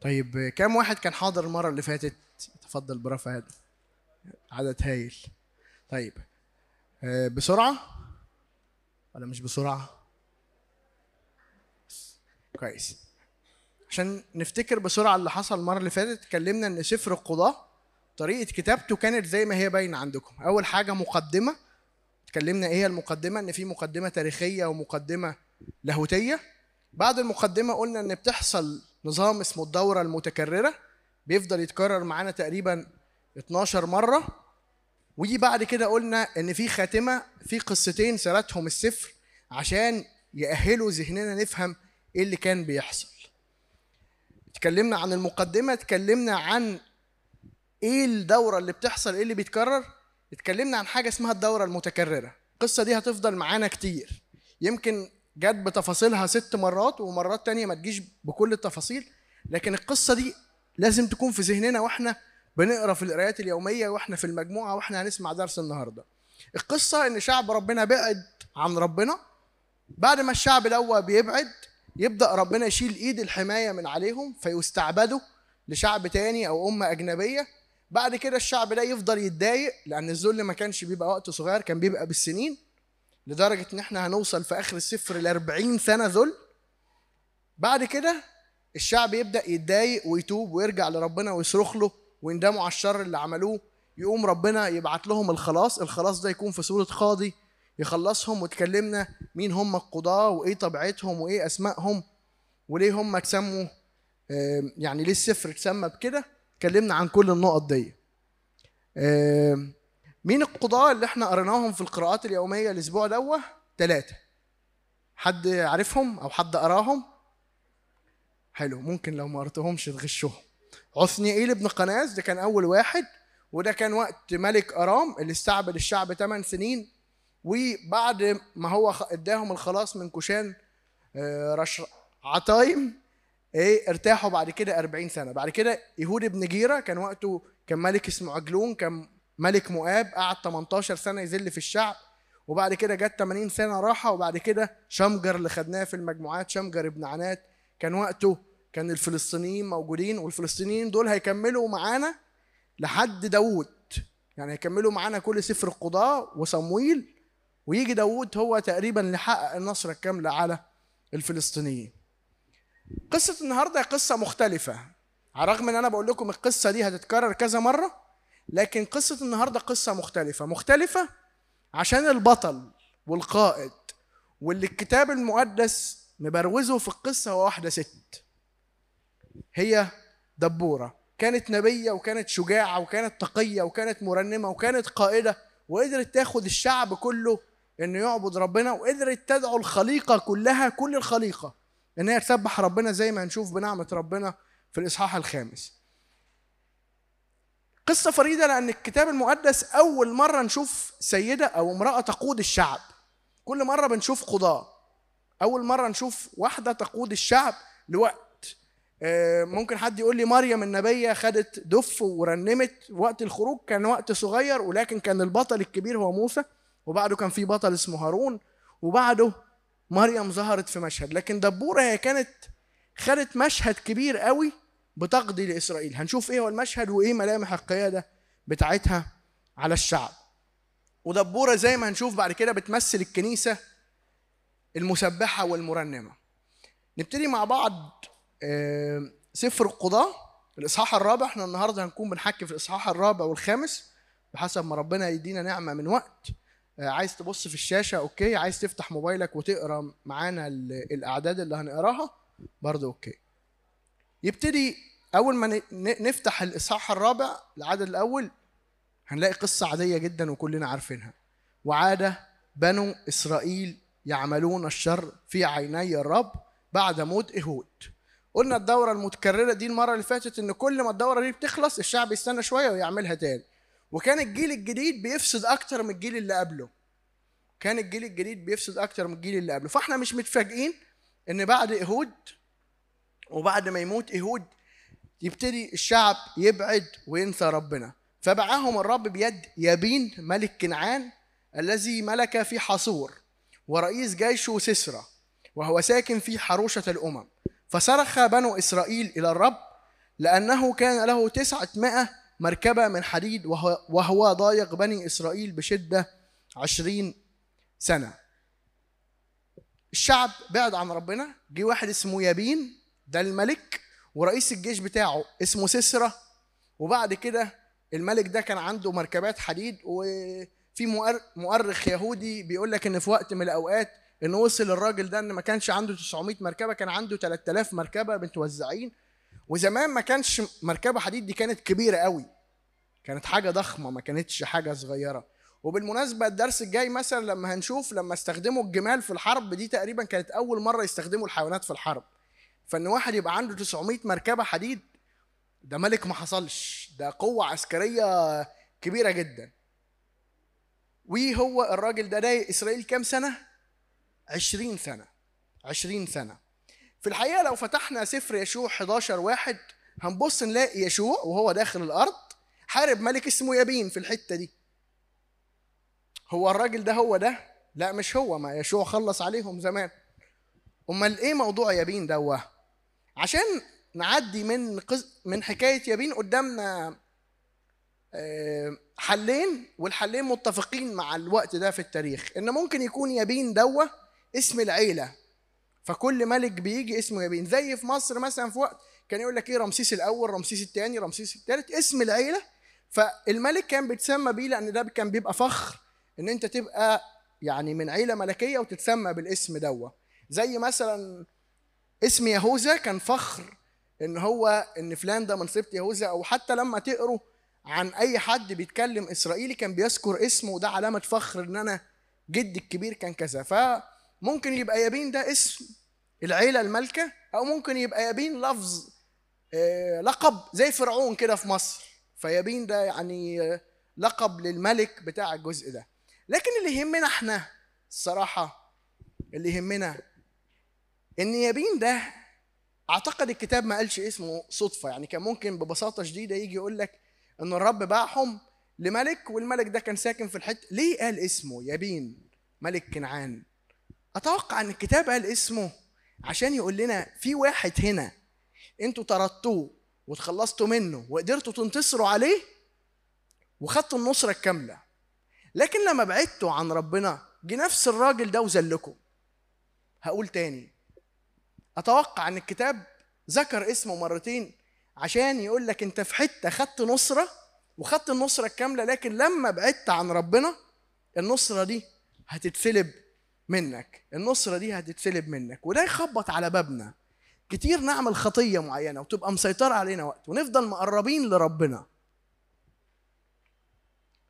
طيب كام واحد كان حاضر المرة اللي فاتت؟ تفضل برافو هذا عدد هايل. طيب آه، بسرعة؟ ولا مش بسرعة؟ كويس. عشان نفتكر بسرعة اللي حصل المرة اللي فاتت اتكلمنا إن سفر القضاة طريقة كتابته كانت زي ما هي باينة عندكم. أول حاجة مقدمة. اتكلمنا إيه المقدمة؟ إن في مقدمة تاريخية ومقدمة لاهوتية. بعد المقدمة قلنا إن بتحصل نظام اسمه الدورة المتكررة. بيفضل يتكرر معانا تقريبا 12 مرة. ويجي بعد كده قلنا إن في خاتمة في قصتين سردهم السفر عشان يأهلوا ذهننا نفهم إيه اللي كان بيحصل. اتكلمنا عن المقدمة اتكلمنا عن إيه الدورة اللي بتحصل إيه اللي بيتكرر. اتكلمنا عن حاجة اسمها الدورة المتكررة. القصة دي هتفضل معانا كتير. يمكن جت بتفاصيلها ست مرات ومرات تانية ما تجيش بكل التفاصيل لكن القصة دي لازم تكون في ذهننا وإحنا بنقرأ في القرايات اليومية وإحنا في المجموعة وإحنا هنسمع درس النهارده. القصة إن شعب ربنا بعد عن ربنا بعد ما الشعب الأول بيبعد يبدأ ربنا يشيل إيد الحماية من عليهم فيستعبدوا لشعب تاني أو أمة أجنبية. بعد كده الشعب ده يفضل يتضايق لأن الذل ما كانش بيبقى وقت صغير كان بيبقى بالسنين. لدرجة إن إحنا هنوصل في آخر السفر ل 40 سنة ذل. بعد كده الشعب يبدأ يتضايق ويتوب ويرجع لربنا ويصرخ له ويندموا على الشر اللي عملوه. يقوم ربنا يبعت لهم الخلاص. الخلاص ده يكون في صورة قاضي يخلصهم وتكلمنا مين هم القضاة وإيه طبيعتهم وإيه أسمائهم وليه هم اتسموا يعني ليه السفر اتسمى بكده. اتكلمنا عن كل النقط دي. مين القضاة اللي إحنا قريناهم في القراءات اليومية الأسبوع دوة؟ ثلاثة حد عارفهم أو حد قراهم؟ حلو ممكن لو ما قريتهمش تغشهم. عثنيئيل ابن قناز ده كان أول واحد وده كان وقت ملك أرام اللي استعبد الشعب 8 سنين وبعد ما هو اداهم الخلاص من كوشان آه، رش عطايم إيه ارتاحوا بعد كده 40 سنة. بعد كده يهود بن جيرة كان وقته كان ملك اسمه عجلون كان ملك مؤاب قعد 18 سنة يذل في الشعب وبعد كده جت 80 سنة راحة وبعد كده شمجر اللي خدناه في المجموعات شمجر ابن عنات كان وقته كان الفلسطينيين موجودين والفلسطينيين دول هيكملوا معانا لحد داوود. يعني هيكملوا معانا كل سفر القضاء وصمويل ويجي داوود هو تقريبا اللي حقق النصرة الكاملة على الفلسطينيين. قصة النهاردة قصة مختلفة. على الرغم إن أنا بقول لكم القصة دي هتتكرر كذا مرة لكن قصة النهاردة قصة مختلفة. مختلفة عشان البطل والقائد واللي الكتاب المقدس مبروزه في القصة هو واحدة ست. هي دبورة. كانت نبية وكانت شجاعة وكانت تقية وكانت مرنمة وكانت قائدة وقدرت تاخد الشعب كله إنه يعبد ربنا وقدرت تدعو الخليقة كلها كل الخليقة إن هي تسبح ربنا زي ما هنشوف بنعمة ربنا في الإصحاح الخامس. قصة فريدة لأن الكتاب المقدس أول مرة نشوف سيدة أو امرأة تقود الشعب. كل مرة بنشوف قضاة. أول مرة نشوف واحدة تقود الشعب لوقت. آه، ممكن حد يقول لي مريم النبية خدت دف ورنمت وقت الخروج كان وقت صغير ولكن كان البطل الكبير هو موسى وبعده كان في بطل اسمه هارون وبعده مريم ظهرت في مشهد. لكن دبورة هي كانت خدت مشهد كبير قوي بتقضي لإسرائيل. هنشوف إيه هو المشهد وإيه ملامح القيادة بتاعتها على الشعب. ودبورة زي ما هنشوف بعد كده بتمثل الكنيسة المسبحة والمرنمة. نبتدي مع بعض آه، سفر القضاة الإصحاح الرابع. إحنا النهاردة هنكون بنحكي في الإصحاح الرابع والخامس بحسب ما ربنا يدينا نعمة من وقت. آه، عايز تبص في الشاشة okay. عايز تفتح موبايلك وتقرأ معانا ال- الأعداد اللي هنقراها برضه okay. يبتدي أول ما نفتح الإصحاح الرابع العدد الأول هنلاقي قصة عادية جدا وكلنا عارفينها. وعاد بنو إسرائيل يعملون الشر في عيني الرب بعد موت إهود. قلنا الدورة المتكررة دي المرة اللي فاتت إن كل ما الدورة دي بتخلص الشعب يستنى شوية ويعملها تاني. وكان الجيل الجديد بيفسد أكتر من الجيل اللي قبله. كان الجيل الجديد بيفسد أكتر من الجيل اللي قبله. فإحنا مش متفاجئين إن بعد إهود وبعد ما يموت إهود يبتدي الشعب يبعد وينسى ربنا. فبعاهم الرب بيد يابين ملك كنعان الذي ملك في حصور ورئيس جيشه سسرى وهو ساكن في حروشة الأمم. فصرخ بنو إسرائيل إلى الرب لأنه كان له تسعة مائة مركبة من حديد وهو, وهو ضايق بني إسرائيل بشدة عشرين سنة. الشعب بعد عن ربنا جه واحد اسمه يابين ده الملك ورئيس الجيش بتاعه اسمه سسرة وبعد كده الملك ده كان عنده مركبات حديد وفي مؤرخ يهودي بيقول لك إن في وقت من الأوقات إن وصل الراجل ده إن ما كانش عنده 900 مركبة كان عنده 3000 مركبة متوزعين. وزمان ما كانش مركبة حديد دي كانت كبيرة قوي. كانت حاجة ضخمة ما كانتش حاجة صغيرة. وبالمناسبة الدرس الجاي مثلا لما هنشوف لما استخدموا الجمال في الحرب دي تقريبا كانت أول مرة يستخدموا الحيوانات في الحرب. فإن واحد يبقى عنده 900 مركبة حديد ده ملك ما حصلش ده قوة عسكرية كبيرة جدا. وهو الراجل ده ضايق إسرائيل كام سنة؟ 20 سنة 20 سنة. في الحقيقة لو فتحنا سفر يشوع 11 واحد هنبص نلاقي يشوع وهو داخل الأرض حارب ملك اسمه يابين في الحتة دي. هو الراجل ده هو ده؟ لا مش هو ما يشوع خلص عليهم زمان. أمال إيه موضوع يابين دوه عشان نعدي من قز... من حكاية يابين قدامنا آه، حلين والحلين متفقين مع الوقت ده في التاريخ إن ممكن يكون يابين دوة اسم العيلة فكل ملك بيجي اسمه يابين. زي في مصر مثلا في وقت كان يقول لك إيه رمسيس الأول رمسيس الثاني رمسيس الثالث اسم العيلة. فالملك كان بيتسمى بيه لأن ده كان بيبقى فخر إن أنت تبقى يعني من عيلة ملكية وتتسمى بالاسم دوة. زي مثلا اسم يهوذا كان فخر إن هو إن فلان ده من سبط يهوذا أو حتى لما تقروا عن أي حد بيتكلم إسرائيلي كان بيذكر اسمه وده علامة فخر إن أنا جدي الكبير كان كذا. فممكن يبقى يابين ده اسم العيلة المالكة أو ممكن يبقى يابين لفظ آه، لقب زي فرعون كده في مصر. فيابين ده يعني لقب للملك بتاع الجزء ده. لكن اللي يهمنا إحنا الصراحة اللي يهمنا إن يابين ده أعتقد الكتاب ما قالش اسمه صدفة يعني كان ممكن ببساطة شديدة يجي يقول لك إن الرب باعهم لملك والملك ده كان ساكن في الحتة ليه قال اسمه يابين ملك كنعان؟ أتوقع إن الكتاب قال اسمه عشان يقول لنا في واحد هنا أنتوا طردتوه وتخلصتوا منه وقدرتوا تنتصروا عليه وخدتوا النصرة الكاملة. لكن لما بعدتوا عن ربنا جه نفس الراجل ده وذلكم هقول تاني أتوقع أن الكتاب ذكر اسمه مرتين عشان يقول لك أنت في حتة خدت نصرة وخدت النصرة الكاملة لكن لما بعدت عن ربنا النصرة دي هتتسلب منك النصرة دي هتتسلب منك وده يخبط على بابنا. كتير نعمل خطية معينة وتبقى مسيطرة علينا وقت ونفضل مقربين لربنا.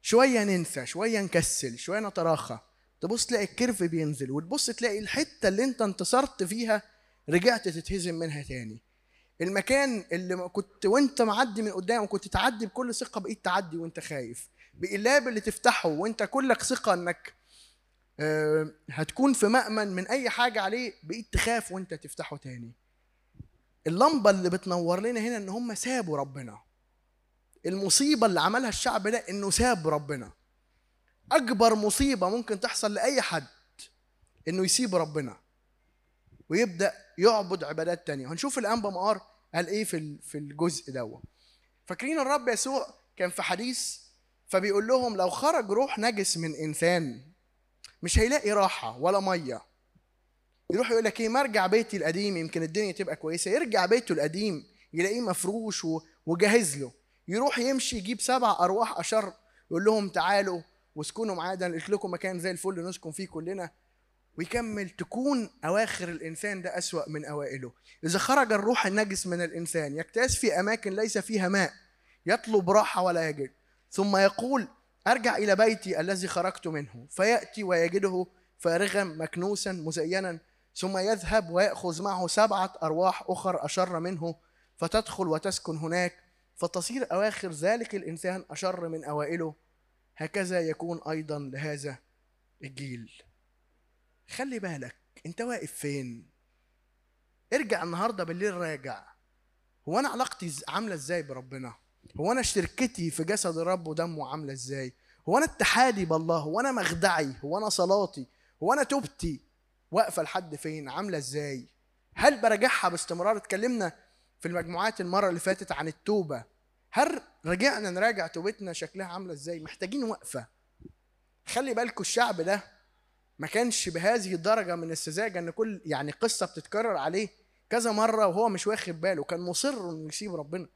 شوية ننسى شوية نكسل شوية نتراخى. تبص تلاقي الكيرف بينزل وتبص تلاقي الحتة اللي أنت انتصرت فيها رجعت تتهزم منها تاني. المكان اللي كنت وانت معدي من قدام كنت تعدي بكل ثقة بقيت تعدي وانت خايف. بقلاب اللي تفتحه وانت كلك ثقة انك آه، هتكون في مأمن من أي حاجة عليه بقيت تخاف وانت تفتحه تاني. اللمبة اللي بتنور لنا هنا إن هم سابوا ربنا. المصيبة اللي عملها الشعب ده إنه ساب ربنا. أكبر مصيبة ممكن تحصل لأي حد إنه يسيب ربنا. ويبدأ يعبد عبادات تانية. هنشوف الأنبا مقار قال إيه في في الجزء دوت فاكرين الرب يسوع كان في حديث فبيقول لهم لو خرج روح نجس من إنسان مش هيلاقي راحة ولا مية. يروح يقول لك إيه؟ ما أرجع بيتي القديم يمكن الدنيا تبقى كويسة. يرجع بيته القديم يلاقيه مفروش وجاهز له. يروح يمشي يجيب سبع أرواح أشر يقول لهم تعالوا واسكنوا معايا. ده قلت لكم مكان زي الفل نسكن فيه كلنا. ويكمل تكون أواخر الإنسان ده أسوأ من أوائله. إذا خرج الروح النجس من الإنسان يجتاز في أماكن ليس فيها ماء يطلب راحة ولا يجد. ثم يقول أرجع إلى بيتي الذي خرجت منه. فيأتي ويجده فارغا مكنوسا مزينا. ثم يذهب ويأخذ معه سبعة أرواح أخر أشر منه. فتدخل وتسكن هناك. فتصير أواخر ذلك الإنسان أشر من أوائله. هكذا يكون أيضا لهذا الجيل. خلي بالك انت واقف فين؟ ارجع النهارده بالليل راجع. هو أنا علاقتي عاملة إزاي بربنا؟ هو أنا شركتي في جسد الرب ودمه عاملة إزاي؟ هو أنا اتحادي بالله؟ هو أنا مخدعي؟ هو أنا صلاتي؟ هو أنا توبتي؟ واقفة لحد فين؟ عاملة إزاي؟ هل براجعها باستمرار؟ اتكلمنا في المجموعات المرة اللي فاتت عن التوبة. هل رجعنا نراجع توبتنا؟ شكلها عاملة إزاي؟ محتاجين وقفة. خلي بالكم الشعب ده ما كانش بهذه الدرجة من السذاجه إن كل يعني قصة بتتكرر عليه كذا مرة وهو مش واخد باله كان مصر إنه يسيب ربنا.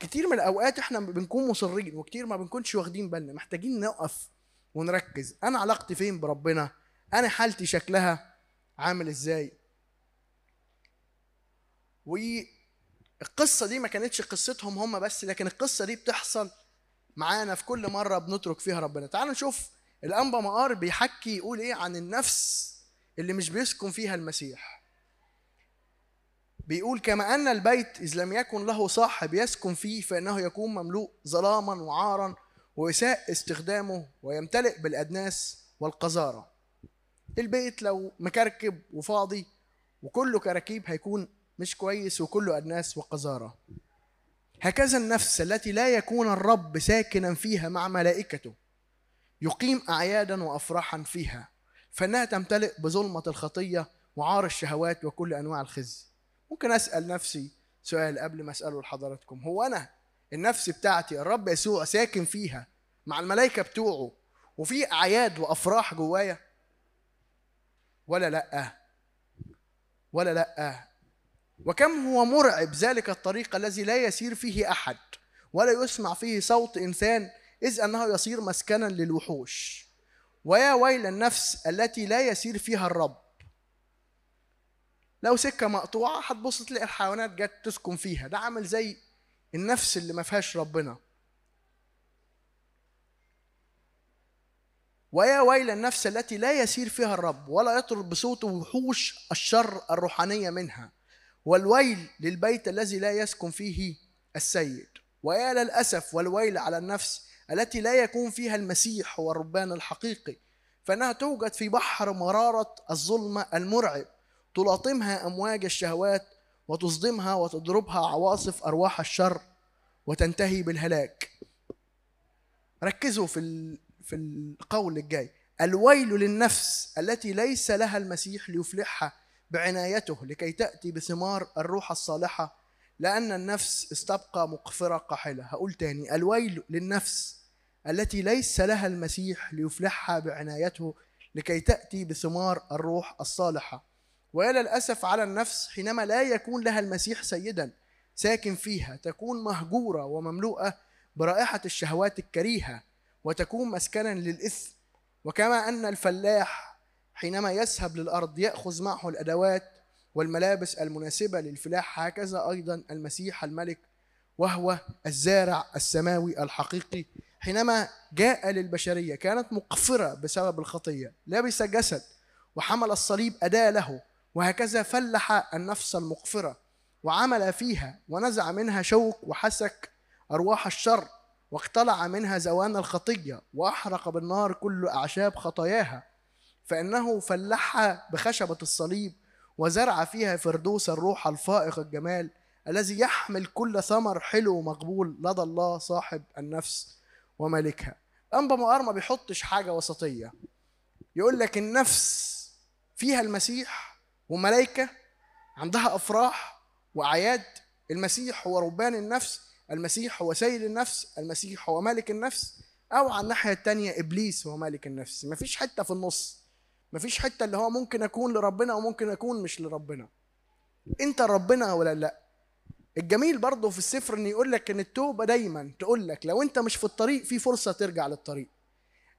كتير من الأوقات إحنا بنكون مصرين وكتير ما بنكونش واخدين بالنا محتاجين نقف ونركز. أنا علاقتي فين بربنا؟ أنا حالتي شكلها عامل إزاي؟ والقصة دي ما كانتش قصتهم هم بس لكن القصة دي بتحصل معانا في كل مرة بنترك فيها ربنا. تعالوا نشوف الأنبا مقار بيحكي يقول إيه عن النفس اللي مش بيسكن فيها المسيح. بيقول كما أن البيت إذ لم يكن له صاحب يسكن فيه فإنه يكون مملوء ظلاما وعارا ويساء استخدامه ويمتلئ بالأدناس والقذارة. البيت لو مكركب وفاضي وكله كراكيب هيكون مش كويس وكله أدناس وقذارة. هكذا النفس التي لا يكون الرب ساكنا فيها مع ملائكته. يقيم أعيادا وأفراحا فيها فإنها تمتلئ بظلمة الخطية وعار الشهوات وكل أنواع الخزي ممكن أسأل نفسي سؤال قبل ما أسأله لحضراتكم. هو أنا؟ النفس بتاعتي الرب يسوع ساكن فيها مع الملائكة بتوعه وفي أعياد وأفراح جوايا؟ ولا لأ. ولا لأ. وكم هو مرعب ذلك الطريق الذي لا يسير فيه أحد ولا يسمع فيه صوت إنسان إذ أنه يصير مسكنا للوحوش. ويا ويل النفس التي لا يسير فيها الرب. لو سكة مقطوعة هتبص تلاقي الحيوانات جت تسكن فيها. ده عامل زي النفس اللي ما فيهاش ربنا. ويا ويل النفس التي لا يسير فيها الرب. ولا يطرد بصوته وحوش الشر الروحانية منها. والويل للبيت الذي لا يسكن فيه السيد. ويا للأسف والويل على النفس التي لا يكون فيها المسيح هو الربان الحقيقي فإنها توجد في بحر مرارة الظلمة المرعب تلاطمها أمواج الشهوات وتصدمها وتضربها عواصف أرواح الشر وتنتهي بالهلاك. ركزوا في في القول الجاي. الويل للنفس التي ليس لها المسيح ليفلحها بعنايته لكي تأتي بثمار الروح الصالحة لأن النفس استبقى مقفرة قاحلة. هقول تاني. الويل للنفس التي ليس لها المسيح ليفلحها بعنايته لكي تأتي بثمار الروح الصالحة. ويا للأسف على النفس حينما لا يكون لها المسيح سيدا ساكن فيها تكون مهجورة ومملوءة برائحة الشهوات الكريهة وتكون مسكنا للإثم. وكما أن الفلاح حينما يذهب للأرض يأخذ معه الأدوات والملابس المناسبة للفلاح هكذا أيضا المسيح الملك وهو الزارع السماوي الحقيقي. حينما جاء للبشرية كانت مقفرة بسبب الخطية لبس جسد وحمل الصليب أداة له وهكذا فلح النفس المقفرة وعمل فيها ونزع منها شوك وحسك أرواح الشر واقتلع منها زوان الخطية وأحرق بالنار كل أعشاب خطاياها. فإنه فلحها بخشبة الصليب وزرع فيها فردوس الروح الفائق الجمال الذي يحمل كل ثمر حلو ومقبول لدى الله صاحب النفس. ومالكها أنبا مقار ما بيحطش حاجة وسطية. يقول لك النفس فيها المسيح وملائكة عندها أفراح وأعياد المسيح هو ربان النفس المسيح هو سيد النفس المسيح هو مالك النفس. أو على الناحية التانية إبليس هو مالك النفس. مفيش حتة في النص. مفيش حتة اللي هو ممكن أكون لربنا وممكن أكون مش لربنا. أنت ربنا ولا لأ؟ الجميل برضه في السفر إن يقول لك إن التوبة دايما تقول لك لو أنت مش في الطريق في فرصة ترجع للطريق.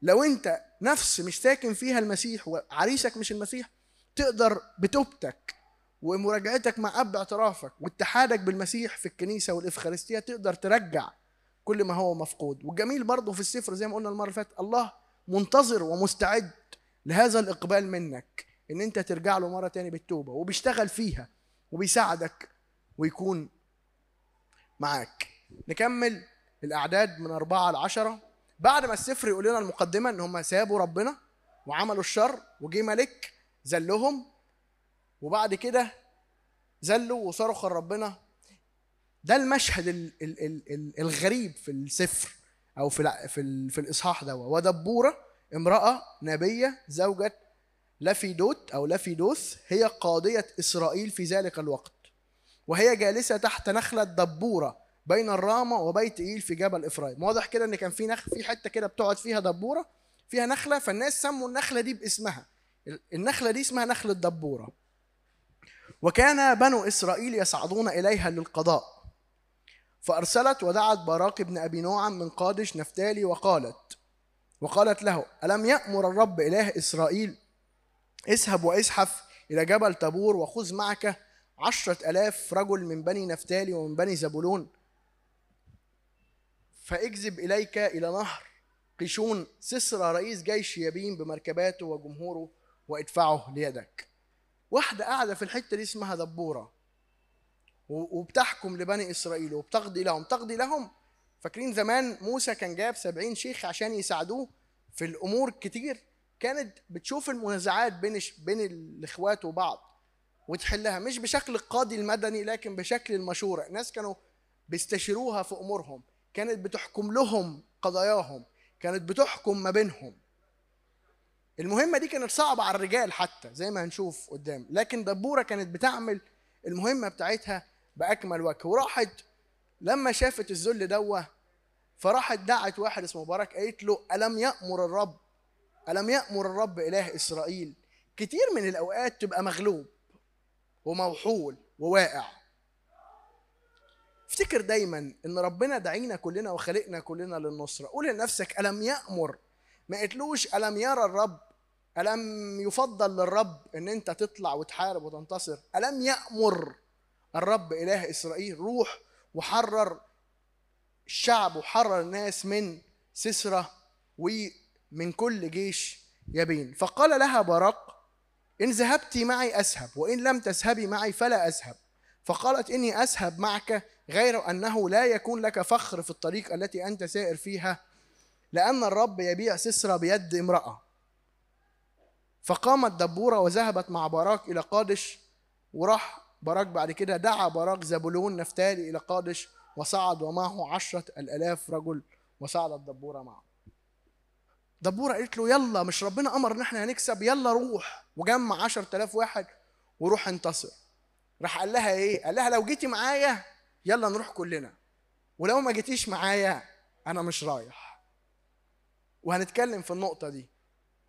لو أنت نفس مش ساكن فيها المسيح وعريسك مش المسيح تقدر بتوبتك ومراجعتك مع أب اعترافك واتحادك بالمسيح في الكنيسة والإفخارستية تقدر ترجع كل ما هو مفقود. والجميل برضه في السفر زي ما قلنا المرة اللي فاتت الله منتظر ومستعد لهذا الإقبال منك إن أنت ترجع له مرة تاني بالتوبة. وبيشتغل فيها وبيساعدك ويكون معاك. نكمل الأعداد من أربعة لعشرة بعد ما السفر يقول لنا المقدمة إن هم سابوا ربنا وعملوا الشر وجي ملك زلهم وبعد كده زلوا وصرخوا لربنا ده المشهد ال ال ال الغريب في السفر أو في في, في الإصحاح ده. ودبورة امرأة نبية زوجة لفيدوت أو لفيدوث هي قاضية إسرائيل في ذلك الوقت. وهي جالسة تحت نخلة دبورة بين الرامة وبيت إيل في جبل إفرايم. واضح كده إن كان في نخل في حتة كده بتقعد فيها دبورة؟ فيها نخلة فالناس سموا النخلة دي باسمها. النخلة دي اسمها نخلة دبورة. وكان بنو إسرائيل يصعدون إليها للقضاء. فأرسلت ودعت باراك بن أبي نوعم من قادش نفتالي وقالت وقالت له ألم يأمر الرب إله إسرائيل؟ اذهب وازحف إلى جبل تبور وخذ معك عشرة ألاف رجل من بني نفتالي ومن بني زبولون. فاجذب إليك إلى نهر. قيشون سسرى رئيس جيش يبين بمركباته وجمهوره وادفعه ليدك. واحدة قاعدة في الحتة دي اسمها دبورة. وبتحكم لبني إسرائيل وبتقضي لهم. تقضي لهم. فاكرين زمان موسى كان جاب سبعين شيخ عشان يساعدوه؟ في الأمور كتير. كانت بتشوف المنازعات بين بين الإخوات وبعض. وتحلها مش بشكل القاضي المدني لكن بشكل المشورة الناس كانوا بيستشيروها في أمورهم كانت بتحكم لهم قضاياهم كانت بتحكم ما بينهم. المهمة دي كانت صعبة على الرجال حتى زي ما هنشوف قدام. لكن دبورة كانت بتعمل المهمة بتاعتها بأكمل وجه. وراحت لما شافت الذل دوة فراحت دعت واحد اسمه مبارك قالت له ألم يأمر الرب؟ ألم يأمر الرب إله إسرائيل؟ كتير من الأوقات تبقى مغلوب. وموحول وواقع. افتكر دايما إن ربنا دعينا كلنا وخلقنا كلنا للنصرة. قول لنفسك ألم يأمر؟ ما قلتلوش ألم يرى الرب؟ ألم يفضل للرب إن أنت تطلع وتحارب وتنتصر؟ ألم يأمر الرب إله إسرائيل؟ روح وحرر الشعب وحرر الناس من سسرة ومن كل جيش يبين فقال لها باراك إن ذهبت معي أذهب وإن لم تذهبي معي فلا أذهب فقالت إني أذهب معك غير أنه لا يكون لك فخر في الطريق التي أنت سائر فيها لأن الرب يبيع سيسرا بيد امرأة. فقامت دبورة وذهبت مع باراك إلى قادش وراح باراك بعد كده دعا باراك زبولون نفتالي إلى قادش وصعد ومعه عشرة الآلاف رجل وصعدت دبورة معه. دبورة قالت له يلا مش ربنا أمر إن إحنا هنكسب يلا روح. وجمع عشرة آلاف واحد وروح انتصر. راح قال لها إيه؟ قال لها لو جيتي معايا يلا نروح كلنا. ولو ما جيتيش معايا أنا مش رايح. وهنتكلم في النقطة دي.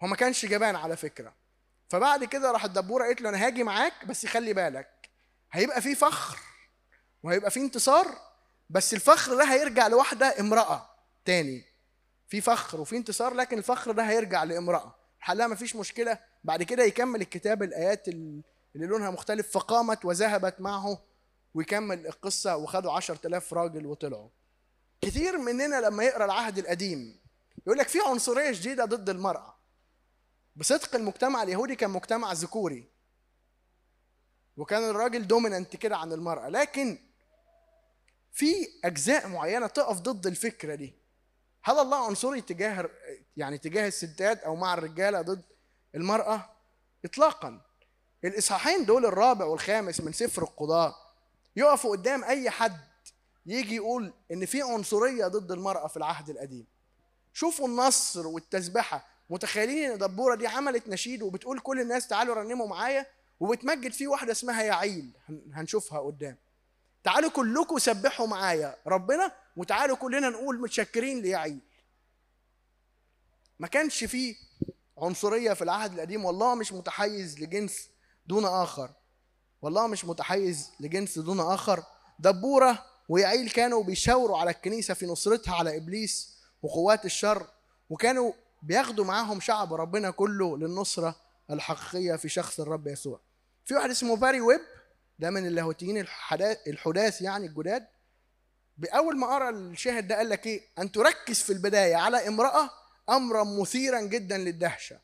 هو ما كانش جبان على فكرة. فبعد كده راح الدبورة قالت له أنا هاجي معاك بس خلي بالك هيبقى في فخر وهيبقى في انتصار بس الفخر ده هيرجع لواحدة امرأة تاني. في فخر وفي انتصار لكن الفخر ده هيرجع لامرأة. حلها مفيش مشكلة. بعد كده يكمل الكتاب الآيات اللي لونها مختلف فقامت وذهبت معه ويكمل القصة وخدوا عشر تلاف راجل وطلعوا. كتير مننا لما يقرأ العهد القديم يقول لك في عنصرية جديدة ضد المرأة. بصدق المجتمع اليهودي كان مجتمع ذكوري. وكان الراجل دوميننت كده عن المرأة. لكن في أجزاء معينة تقف ضد الفكرة دي. هل الله عنصري تجاه يعني تجاه الستات أو مع الرجالة ضد المرأة؟ إطلاقا. الإصحاحين دول الرابع والخامس من سفر القضاء يقفوا قدام أي حد يجي يقول إن في عنصرية ضد المرأة في العهد القديم. شوفوا النصر والتسبحة. متخيلين إن دبورة دي عملت نشيد وبتقول كل الناس تعالوا رنموا معايا؟ وبتمجد فيه واحدة اسمها يعيل. هنشوفها قدام. تعالوا كلكم سبحوا معايا. ربنا وتعالوا كلنا نقول متشكرين ليعيل ما كانش فيه عنصرية في العهد القديم. والله مش متحيز لجنس دون آخر. والله مش متحيز لجنس دون آخر. دبورة ويعيل كانوا بيشاوروا على الكنيسة في نصرتها على إبليس وقوات الشر وكانوا بياخدوا معاهم شعب ربنا كله للنصرة الحقيقية في شخص الرب يسوع. في واحد اسمه باري ويب ده من اللاهوتيين الحداث يعني الجداد. بأول ما قرأ الشاهد ده قال لك إيه؟ أن تركز في البداية على امرأة أمرا مثيرا جدا للدهشة.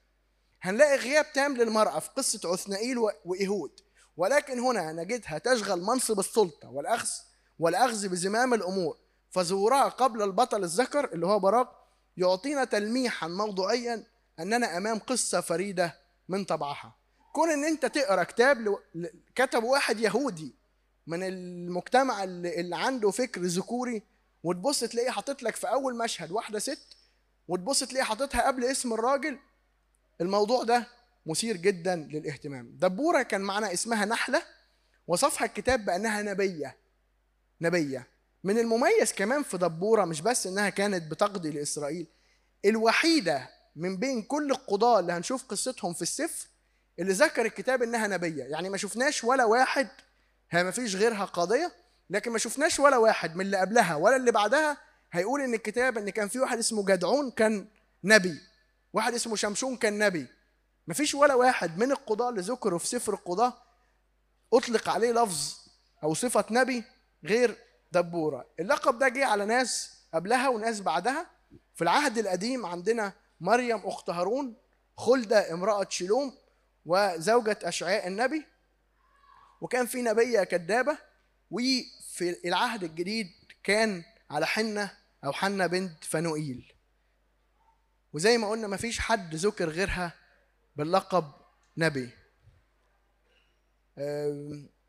هنلاقي غياب تام للمرأة في قصة عثنائيل وإيهود. ولكن هنا نجدها تشغل منصب السلطة والاخذ والأخذ بزمام الأمور. فظهورها قبل البطل الذكر اللي هو براك يعطينا تلميحا موضوعيا أننا أمام قصة فريدة من طبعها. كون إن أنت تقرأ كتاب كتب واحد يهودي من المجتمع اللي, اللي عنده فكر ذكوري وتبص تلاقيه حاطط لك في أول مشهد واحدة ست وتبص تلاقيه حاططها قبل اسم الراجل الموضوع ده مثير جدا للاهتمام. دبورة كان معنى اسمها نحلة وصفها الكتاب بأنها نبية. نبية. من المميز كمان في دبورة مش بس إنها كانت بتقضي لإسرائيل الوحيدة من بين كل القضاة اللي هنشوف قصتهم في السفر اللي ذكر الكتاب إنها نبية. يعني ما شفناش ولا واحد هي ما فيش غيرها قاضية لكن ما شفناش ولا واحد من اللي قبلها ولا اللي بعدها هيقول إن الكتاب إن كان في واحد اسمه جدعون كان نبي واحد اسمه شمشون كان نبي. ما فيش ولا واحد من القضاة اللي ذكروا في سفر القضاة أطلق عليه لفظ أو صفة نبي غير دبورة. اللقب ده جه على ناس قبلها وناس بعدها. في العهد القديم عندنا مريم أخت هارون خلدة امرأة شيلوم وزوجة أشعياء النبي وكان في نبية كذابة وفي العهد الجديد كان على حنة أو حنة بنت فنوئيل وزي ما قلنا مفيش حد ذكر غيرها باللقب نبي.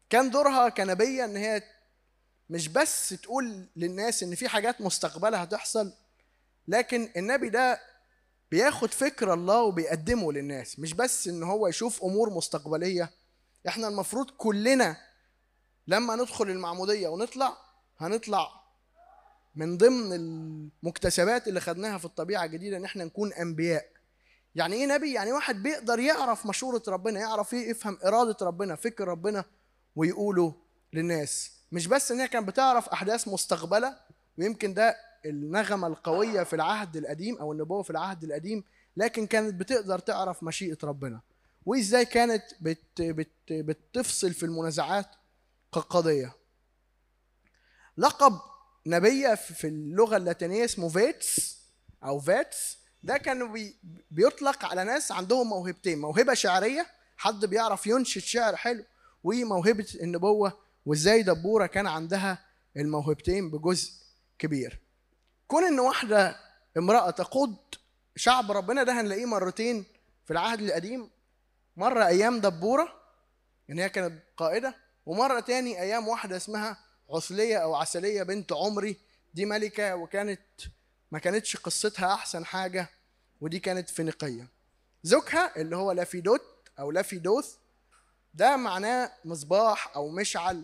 كان دورها كنبية إن هي مش بس تقول للناس إن في حاجات مستقبلة هتحصل لكن النبي ده بياخد فكر الله وبيقدمه للناس مش بس إن هو يشوف أمور مستقبلية. إحنا المفروض كلنا لما ندخل المعمودية ونطلع هنطلع من ضمن المكتسبات اللي خدناها في الطبيعة الجديدة إن إحنا نكون أنبياء. يعني إيه نبي؟ يعني واحد بيقدر يعرف مشورة ربنا يعرف إيه يفهم إرادة ربنا فكر ربنا ويقوله للناس. مش بس إن هي كانت بتعرف أحداث مستقبلة ويمكن ده النغمة القوية في العهد القديم أو النبوة في العهد القديم لكن كانت بتقدر تعرف مشيئة ربنا. وإزاي كانت بت بت بتفصل في المنازعات كقضية. لقب نبية في اللغة اللاتينية اسمه vates أو vates. ده كان بي بيطلق على ناس عندهم موهبتين موهبة شعرية حد بيعرف ينشد شعر حلو وموهبة النبوة وإزاي دبورة كان عندها الموهبتين بجزء كبير. كون إن واحدة امرأة تقود شعب ربنا ده هنلاقيه مرتين في العهد القديم. مرة أيام دبورة إن هي كانت قائدة ومرة تاني أيام واحدة اسمها عسلية أو عسلية بنت عمري. دي ملكة وكانت ما كانتش قصتها أحسن حاجة ودي كانت فينيقية. زوجها اللي هو لافيدوت أو لافيدوث ده معناه مصباح أو مشعل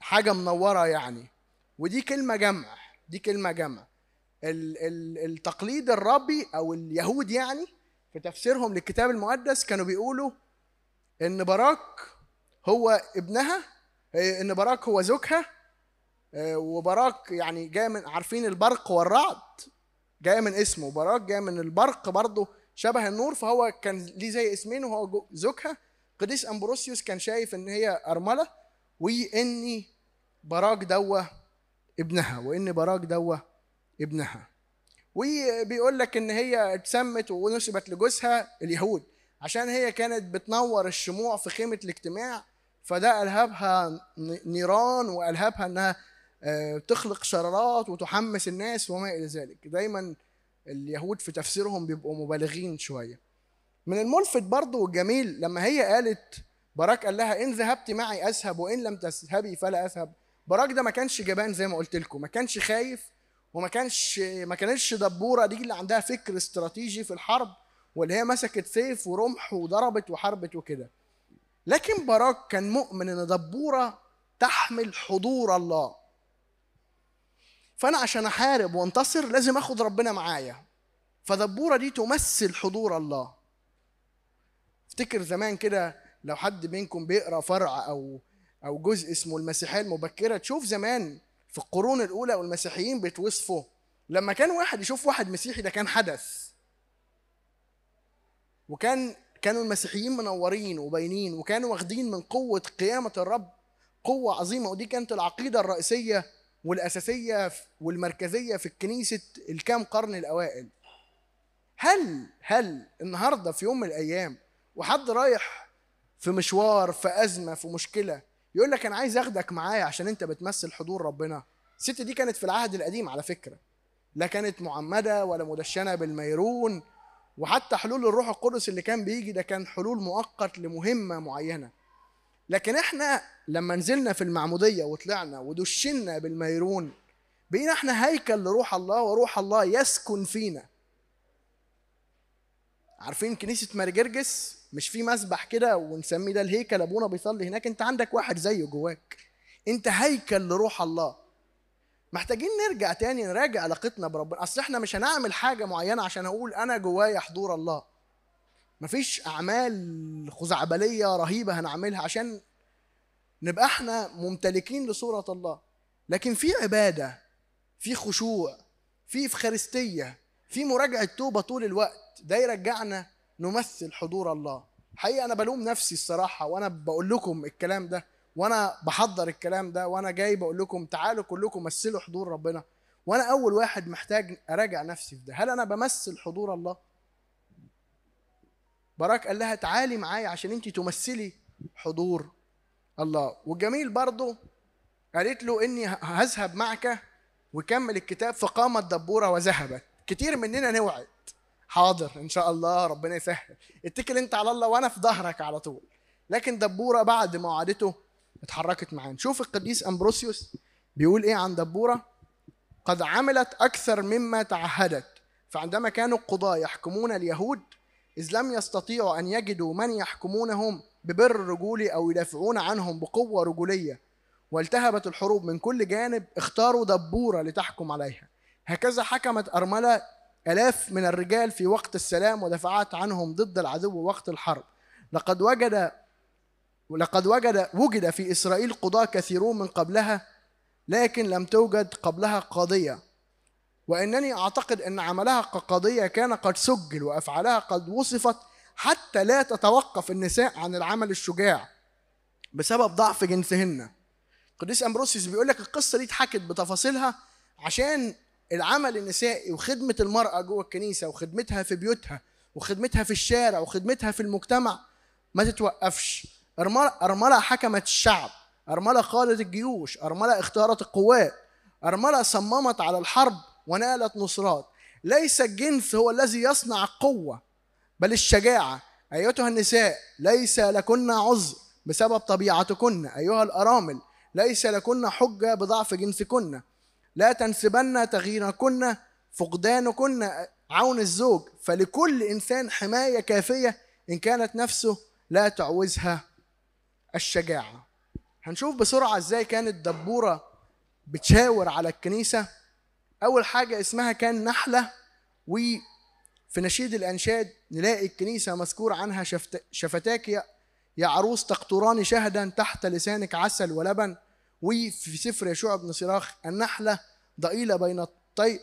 حاجة منورة يعني. ودي كلمة جمع. دي كلمة جمع التقليد الربي أو اليهود يعني في تفسيرهم للكتاب المقدس كانوا بيقولوا إن باراك هو ابنها إن باراك هو زوجها وبراك يعني جاي من عارفين البرق والرعد جاي من اسمه. براك جاي من البرق برضه شبه النور فهو كان ليه زي اسمين وهو زوجها. قديس أمبروسيوس كان شايف إن هي أرملة واني براك دوا ابنها وإن براك دوا ابنها. وبيقول لك إن هي اتسمت ونسبت لجوزها اليهود. عشان هي كانت بتنور الشموع في خيمة الاجتماع فده ألهبها نيران وألهبها إنها تخلق شرارات وتحمس الناس وما إلى ذلك. دايما اليهود في تفسيرهم بيبقوا مبالغين شوية. من الملفت برضه والجميل لما هي قالت براك قال لها إن ذهبت معي أذهب وإن لم تذهبي فلا أذهب. براك ده ما كانش جبان زي ما قلت لكم ما كانش خايف وما كانش ما كانتش دبورة دي اللي عندها فكر استراتيجي في الحرب واللي هي مسكت سيف ورمح وضربت وحربت وكده. لكن براك كان مؤمن إن دبورة تحمل حضور الله. فأنا عشان أحارب وانتصر لازم آخد ربنا معايا. فدبورة دي تمثل حضور الله. افتكر زمان كده لو حد منكم بيقرأ فرع أو أو جزء اسمه المسيحية المبكرة. تشوف زمان في القرون الأولى والمسيحيين بيتوصفوا. لما كان واحد يشوف واحد مسيحي ده كان حدث. وكان كانوا المسيحيين منورين وباينين وكانوا واخدين من قوة قيامة الرب قوة عظيمة. ودي كانت العقيدة الرئيسية والأساسية والمركزية في الكنيسة الكام قرن الأوائل. هل هل النهارده في يوم من الأيام وحد رايح في مشوار في أزمة في مشكلة يقول لك أنا عايز أخدك معايا عشان أنت بتمثل حضور ربنا. الست دي كانت في العهد القديم على فكرة. لا كانت معمدة ولا مدشنة بالميرون وحتى حلول الروح القدس اللي كان بيجي ده كان حلول مؤقت لمهمة معينة. لكن إحنا لما نزلنا في المعمودية وطلعنا ودشنا بالميرون بقينا إحنا هيكل لروح الله وروح الله يسكن فينا. عارفين كنيسة مارجرجس مش في مسبح كده ونسميه ده الهيكل أبونا بيصلي هناك. أنت عندك واحد زيه جواك. أنت هيكل لروح الله. محتاجين نرجع تاني نراجع علاقتنا بربنا. أصل إحنا مش هنعمل حاجة معينة عشان أقول أنا جوايا حضور الله. مفيش أعمال خزعبلية رهيبة هنعملها عشان نبقى إحنا ممتلكين لصورة الله. لكن في عبادة في خشوع في إفخارستية في مراجعة توبه طول الوقت. ده يرجعنا نمثل حضور الله. حقيقة أنا بلوم نفسي الصراحة وأنا بقول لكم الكلام ده وأنا بحضر الكلام ده وأنا جاي بقول لكم تعالوا كلكم مثلوا حضور ربنا. وأنا أول واحد محتاج أراجع نفسي في ده. هل أنا بمثل حضور الله؟ براك قال لها تعالي معايا عشان انت تمثلي حضور الله. والجميل برضه قالت له إني هذهب معك وكمل الكتاب فقامت دبورة وذهبت. كتير مننا نوعد حاضر إن شاء الله ربنا يسهل. اتكل أنت على الله وأنا في ظهرك على طول. لكن دبورة بعد ما وعدته اتحركت معاه نشوف القديس أمبروسيوس بيقول إيه عن دبورة؟ قد عملت أكثر مما تعهدت. فعندما كانوا القضاة يحكمون اليهود إذ لم يستطيعوا أن يجدوا من يحكمونهم ببر رجولي أو يدافعون عنهم بقوة رجولية. والتهبت الحروب من كل جانب اختاروا دبورة لتحكم عليها. هكذا حكمت أرملة آلاف من الرجال في وقت السلام ودفعت عنهم ضد العدو وقت الحرب. لقد وجد ولقد وجد وجد في إسرائيل قضاة كثيرون من قبلها لكن لم توجد قبلها قاضية وإنني أعتقد أن عملها كقاضية كان قد سجل وأفعالها قد وصفت حتى لا تتوقف النساء عن العمل الشجاع بسبب ضعف جنسهن. قديس أمبروسيوس بيقول لك القصة دي اتحكت بتفاصيلها عشان العمل النسائي وخدمة المرأة جوه الكنيسة وخدمتها في بيوتها وخدمتها في الشارع وخدمتها في المجتمع ما تتوقفش. أرملة, حكمت الشعب أرملة قادت الجيوش أرملة اختارت القوات أرملة صممت على الحرب ونالت نصرات. ليس الجنس هو الذي يصنع القوة بل الشجاعة. أيتها النساء ليس لكن عذر بسبب طبيعتكن. أيها الأرامل ليس لكن حجة بضعف جنسكن. لا تنسبن تغييركن فقدانكن عون الزوج. فلكل إنسان حماية كافية إن كانت نفسه لا تعوزها الشجاعة. هنشوف بسرعة إزاي كانت دبورة بتشاور على الكنيسة. أول حاجة اسمها كان نحلة وفي نشيد الأنشاد نلاقي الكنيسة مذكور عنها شفت شفتاك يا عروس تقطران شهدا تحت لسانك عسل ولبن. وفي سفر يشوع بن صراخ النحلة ضئيلة بين الطيء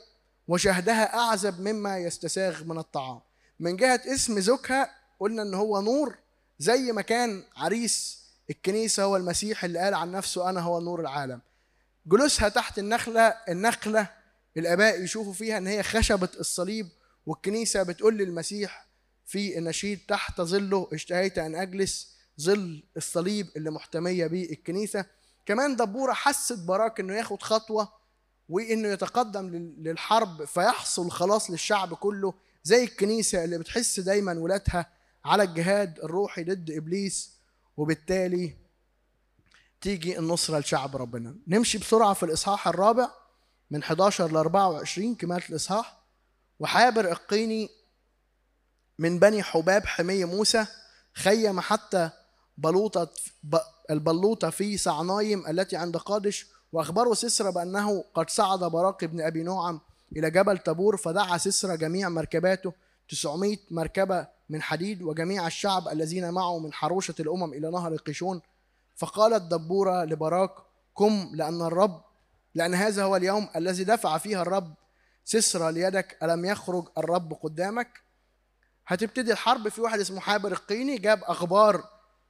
وشهدها أعزب مما يستساغ من الطعام. من جهة اسم زوجها قلنا إن هو نور زي ما كان عريس الكنيسة هو المسيح اللي قال عن نفسه أنا هو نور العالم. جلوسها تحت النخلة النخلة الآباء يشوفوا فيها إن هي خشبة الصليب والكنيسة بتقول للمسيح في النشيد تحت ظله اشتهيت أن أجلس ظل الصليب اللي محتمية به الكنيسة. كمان دبورة حست براك إنه ياخد خطوة وإنه يتقدم للحرب فيحصل خلاص للشعب كله زي الكنيسة اللي بتحس دايما ولادها على الجهاد الروحي ضد إبليس وبالتالي تيجي النصرة لشعب ربنا. نمشي بسرعة في الإصحاح الرابع من 11 ل 24 كمالة الإصحاح. وحابر القيني من بني حباب حمي موسى خيم حتى بلوطة البلوطة في صعنايم التي عند قادش وأخبروا سسرى بأنه قد صعد براق بن أبي نعم إلى جبل تبور فدعا سسرى جميع مركباته 900 مركبة من حديد وجميع الشعب الذين معه من حروشة الأمم إلى نهر قيشون. فقالت دبورة لبراك قم لأن الرب لأن هذا هو اليوم الذي دفع فيها الرب. سسرى ليدك ألم يخرج الرب قدامك؟ هتبتدي الحرب في واحد اسمه حابر القيني جاب أخبار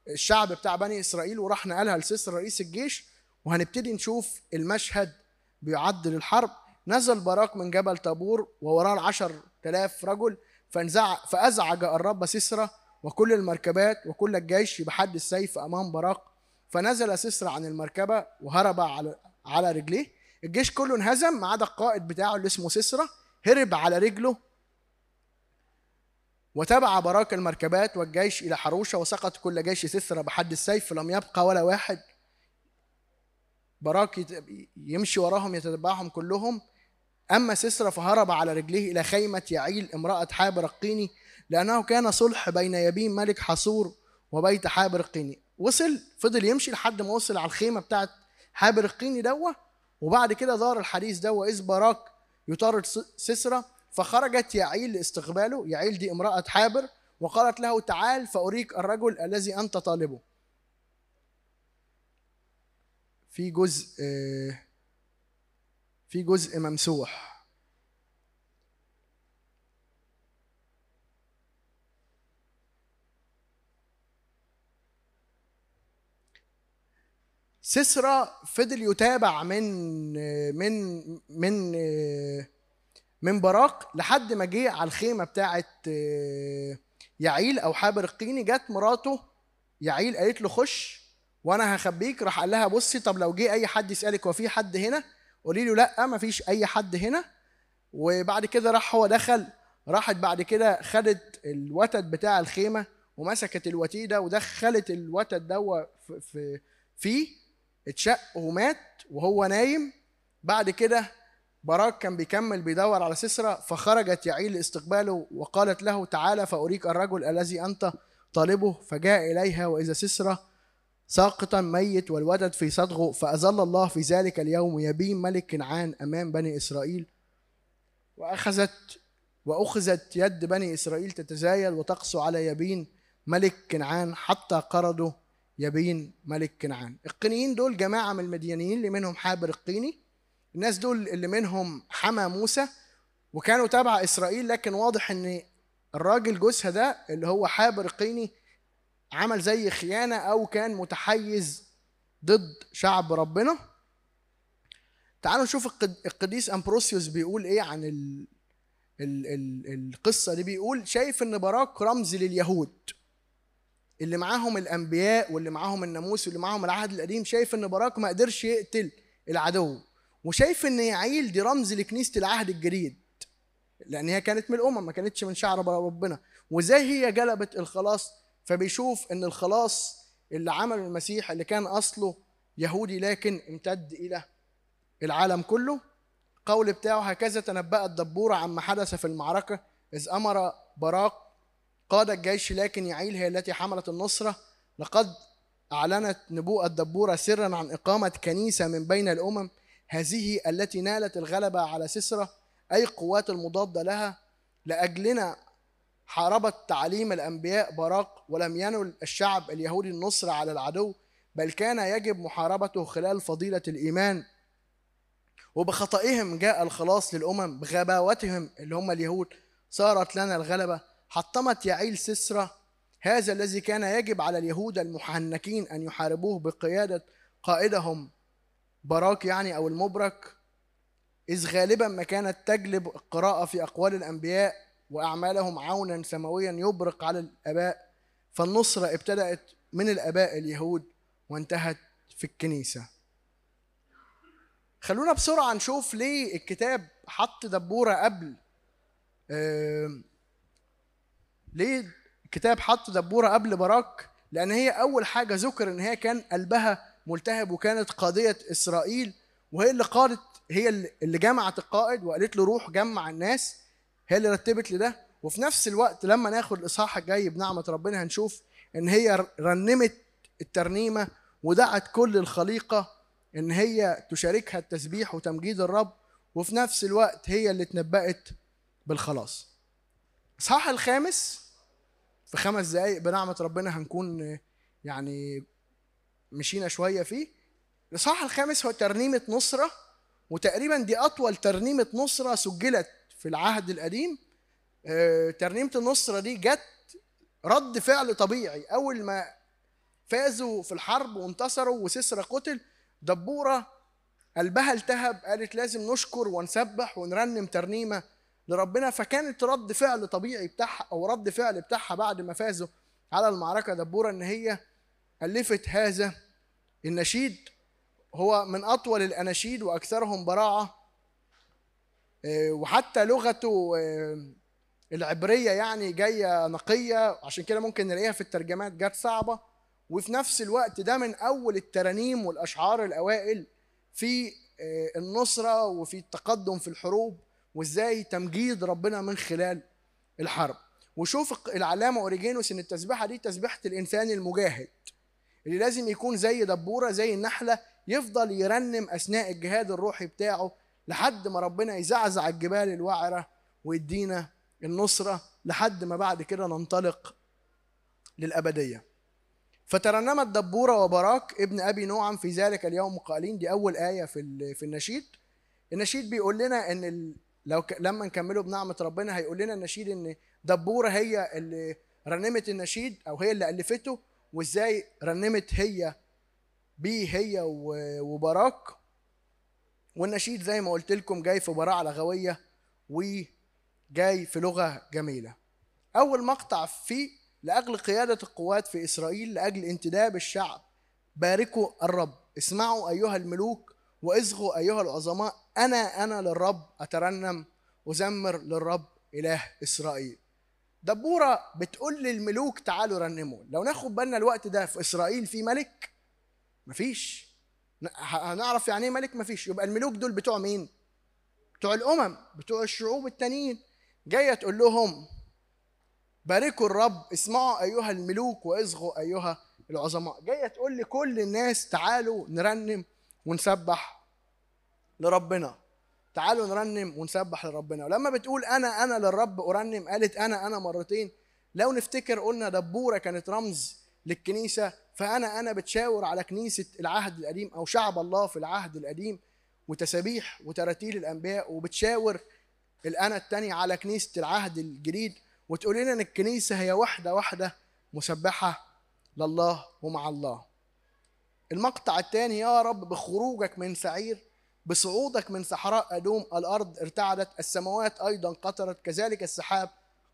الشعب بتاع بني إسرائيل وراح نقلها لسسرى رئيس الجيش وهنبتدي نشوف المشهد بيعد للحرب نزل باراك من جبل طابور ووراه العشر تلاف رجل فانزع فأزعج الرب سسرى وكل المركبات وكل الجيش بحد السيف أمام باراك فنزل سسرى عن المركبة وهرب على على رجليه. الجيش كله انهزم ما عدا القائد بتاعه اللي اسمه سسرى هرب على رجله وتبع براك المركبات والجيش إلى حروشة وسقط كل جيش سسرى بحد السيف فلم يبقى ولا واحد. براك يمشي وراهم يتتبعهم كلهم. أما سسرى فهرب على رجليه إلى خيمة يعيل امرأة حابر القيني لأنه كان صلح بين يبين ملك حصور وبيت حابر القيني. وصل فضل يمشي لحد ما وصل على الخيمة بتاعت حابر القيني دوة. وبعد كده دار الحديث دوة إذ باراك يطارد سسرة فخرجت يعيل لاستقباله يعيل دي امرأة حابر وقالت له تعال فأريك الرجل الذي أنت طالبه. في جزء في جزء ممسوح. سيسرا فضل يتابع من من من من براق لحد ما جه على الخيمة بتاعه يعيل أو حابر القيني. جت مراته يعيل قالت له خش وأنا هخبيك. راح قال لها بصي طب لو جه أي حد يسألك هو في حد هنا؟ قولي له لأ ما فيش أي حد هنا. وبعد كده راح هو دخل. راحت بعد كده خدت الوتد بتاع الخيمة ومسكت الوتيدة ودخلت الوتد ده في فيه. اتشق ومات وهو نايم. بعد كده براك كان بيكمل بيدور على سسرة فخرجت يعيل لاستقباله وقالت له تعالى فأريك الرجل الذي أنت طالبه فجاء إليها وإذا سسرة ساقطا ميت والودد في صدغه فأظل الله في ذلك اليوم يبين ملك كنعان أمام بني إسرائيل. وأخذت وأخذت يد بني إسرائيل تتزايد وتقسو على يبين ملك كنعان حتى قرضوا يبين ملك كنعان. القينيين دول جماعة من المديانيين اللي منهم حابر القيني الناس دول اللي منهم حمى موسى وكانوا تبع إسرائيل لكن واضح إن الراجل جوزها ده اللي هو حابر القيني عمل زي خيانة أو كان متحيز ضد شعب ربنا. تعالوا نشوف القديس أمبروسيوس بيقول إيه عن ال ال ال القصة دي. بيقول شايف إن باراك رمز لليهود اللي معاهم الأنبياء واللي معاهم الناموس واللي معاهم العهد القديم شايف إن باراك ما قدرش يقتل العدو. وشايف إن يعيل دي رمز لكنيسة العهد الجديد. لأن هي كانت من الأمم ما كانتش من شعب ربنا. وإزاي هي جلبت الخلاص؟ فبيشوف إن الخلاص اللي عمله المسيح اللي كان أصله يهودي لكن امتد إلى العالم كله قول بتاعه هكذا تنبأت دبورة عما حدث في المعركة إذ أمر براق قاد الجيش لكن يعيل هي التي حملت النصرة. لقد أعلنت نبوءة دبورة سرا عن إقامة كنيسة من بين الأمم هذه التي نالت الغلبة على سسرة أي قوات المضادة لها لأجلنا حاربت تعليم الأنبياء براق ولم ينل الشعب اليهودي النصر على العدو بل كان يجب محاربته خلال فضيلة الإيمان. وبخطئهم جاء الخلاص للأمم بغباوتهم اللي هم اليهود صارت لنا الغلبة. حطمت يعيل سسرة هذا الذي كان يجب على اليهود المحنكين أن يحاربوه بقيادة قائدهم. براك يعني أو المبرك إذ غالبا ما كانت تجلب القراءة في أقوال الأنبياء وأعمالهم عونا سماويا يبرق على الآباء فالنصرة ابتدأت من الآباء اليهود وانتهت في الكنيسة. خلونا بسرعة نشوف ليه الكتاب حط دبورة قبل ليه الكتاب حط دبورة قبل براك؟ لأن هي أول حاجة ذكر إن هي كان قلبها ملتهب وكانت قاضية إسرائيل وهي اللي قادت هي اللي جمعت القائد وقالت له روح جمع الناس هي اللي رتبت لده. وفي نفس الوقت لما ناخد الإصحاح الجاي بنعمة ربنا هنشوف إن هي رنمت الترنيمة ودعت كل الخليقة إن هي تشاركها التسبيح وتمجيد الرب وفي نفس الوقت هي اللي اتنبأت بالخلاص. الاصحاح الخامس في خمس دقايق بنعمة ربنا هنكون يعني مشينا شوية فيه. الاصحاح الخامس هو ترنيمة نصرة وتقريبا دي أطول ترنيمة نصرة سجلت في العهد القديم. ترنيمة النصرة دي جت رد فعل طبيعي. أول ما فازوا في الحرب وانتصروا وسسرى قتل دبورة قلبها التهب قالت لازم نشكر ونسبح ونرنم ترنيمة لربنا. فكانت رد فعل طبيعي بتاعها أو رد فعل بتاعها بعد ما فازوا على المعركة دبورة إن هي ألفت هذا النشيد هو من أطول الأناشيد وأكثرهم براعة وحتى لغته العبرية يعني جاية نقية عشان كده ممكن نلاقيها في الترجمات جت صعبة. وفي نفس الوقت ده من أول الترانيم والأشعار الأوائل في النصرة وفي التقدم في الحروب وإزاي تمجيد ربنا من خلال الحرب. وشوف العلامة أوريجينوس إن التسبيحة دي تسبيحة الإنسان المجاهد. اللي لازم يكون زي دبورة زي النحلة يفضل يرنم أثناء الجهاد الروحي بتاعه لحد ما ربنا يزعزع الجبال الوعرة ويدينا النصرة لحد ما بعد كده ننطلق للأبدية فترنمت دبورة وبراك ابن أبي نوعم في ذلك اليوم قائلين دي أول آية في في النشيد النشيد بيقول لنا إن. لو. لما نكمله بنعمة ربنا هيقول لنا النشيد إن دبورة هي اللي رنمت النشيد أو هي اللي ألفته وازاي رنمت هي بيه هي وبراك والنشيد زي ما قلت لكم جاي في براعه لغويه وجاي في لغة جميلة. أول مقطع فيه لأجل قيادة القوات في إسرائيل لأجل انتداب الشعب باركوا الرب. اسمعوا أيها الملوك واصغوا أيها العظماء أنا أنا للرب أترنم أزمر للرب إله إسرائيل. دبورة بتقول للملوك تعالوا رنموا لو ناخد بالنا الوقت ده في إسرائيل في ملك مفيش. هنعرف يعني إيه ملك؟ مفيش. يبقى الملوك دول بتوع مين؟ بتوع الأمم بتوع الشعوب التانيين. جاية تقول لهم باركوا الرب اسمعوا أيها الملوك وإصغوا أيها العظماء. جاية تقول لكل الناس تعالوا نرنم ونسبح لربنا. تعالوا نرنم ونسبح لربنا. ولما بتقول أنا أنا للرب أرنم قالت أنا أنا مرتين. لو نفتكر قلنا دبورة كانت رمز للكنيسة فأنا أنا بتشاور على كنيسة العهد القديم أو شعب الله في العهد القديم وتسابيح وتراتيل الأنبياء وبتشاور الأنا الثانية على كنيسة العهد الجديد وتقول لنا إن الكنيسة هي واحدة واحدة مسبحة لله ومع الله. المقطع الثاني يا رب بخروجك من سعير بصعودك من صحراء أدوم الأرض ارتعدت السماوات أيضا قطرت كذلك السحاب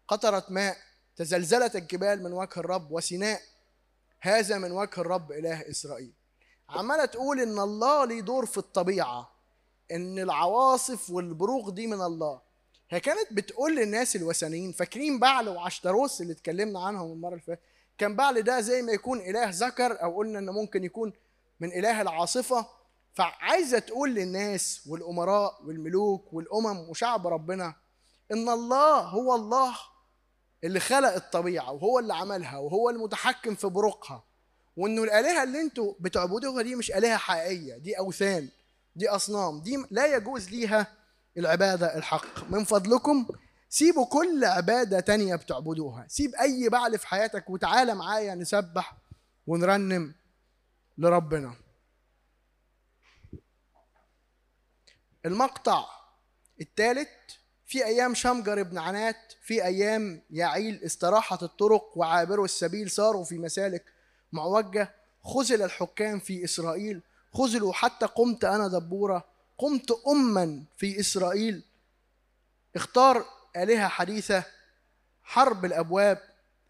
قطرت ماء تزلزلت الجبال من وجه الرب وسيناء هذا من وجه الرب إله إسرائيل. عمالة تقول إن الله ليه دور في الطبيعة إن العواصف والبروق دي من الله. هي كانت بتقول للناس الوثنيين فاكرين بعل وعشتروس اللي اتكلمنا عنهم المرة اللي فاتت؟ كان بعل ده زي ما يكون إله ذكر أو قلنا إنه ممكن يكون من إله العاصفة. فعايزة تقول للناس والأمراء والملوك والأمم وشعب ربنا إن الله هو الله اللي خلق الطبيعة وهو اللي عملها وهو المتحكم في بروقها وإنه الآلهة اللي أنتوا بتعبدوها دي مش آلهة حقيقية دي أوثان دي أصنام دي لا يجوز ليها العبادة الحق. من فضلكم سيبوا كل عبادة تانية بتعبدوها سيب أي بعل في حياتك وتعالى معايا نسبح ونرنم لربنا. المقطع الثالث في أيام شمجر بن عنات في أيام يعيل استراحت الطرق وعابروا السبيل صاروا في مسالك معوجة. خذل الحكام في إسرائيل خذلوا حتى قمت أنا دبورة. قمت أما في إسرائيل. اختار آلهة حديثة حرب الأبواب.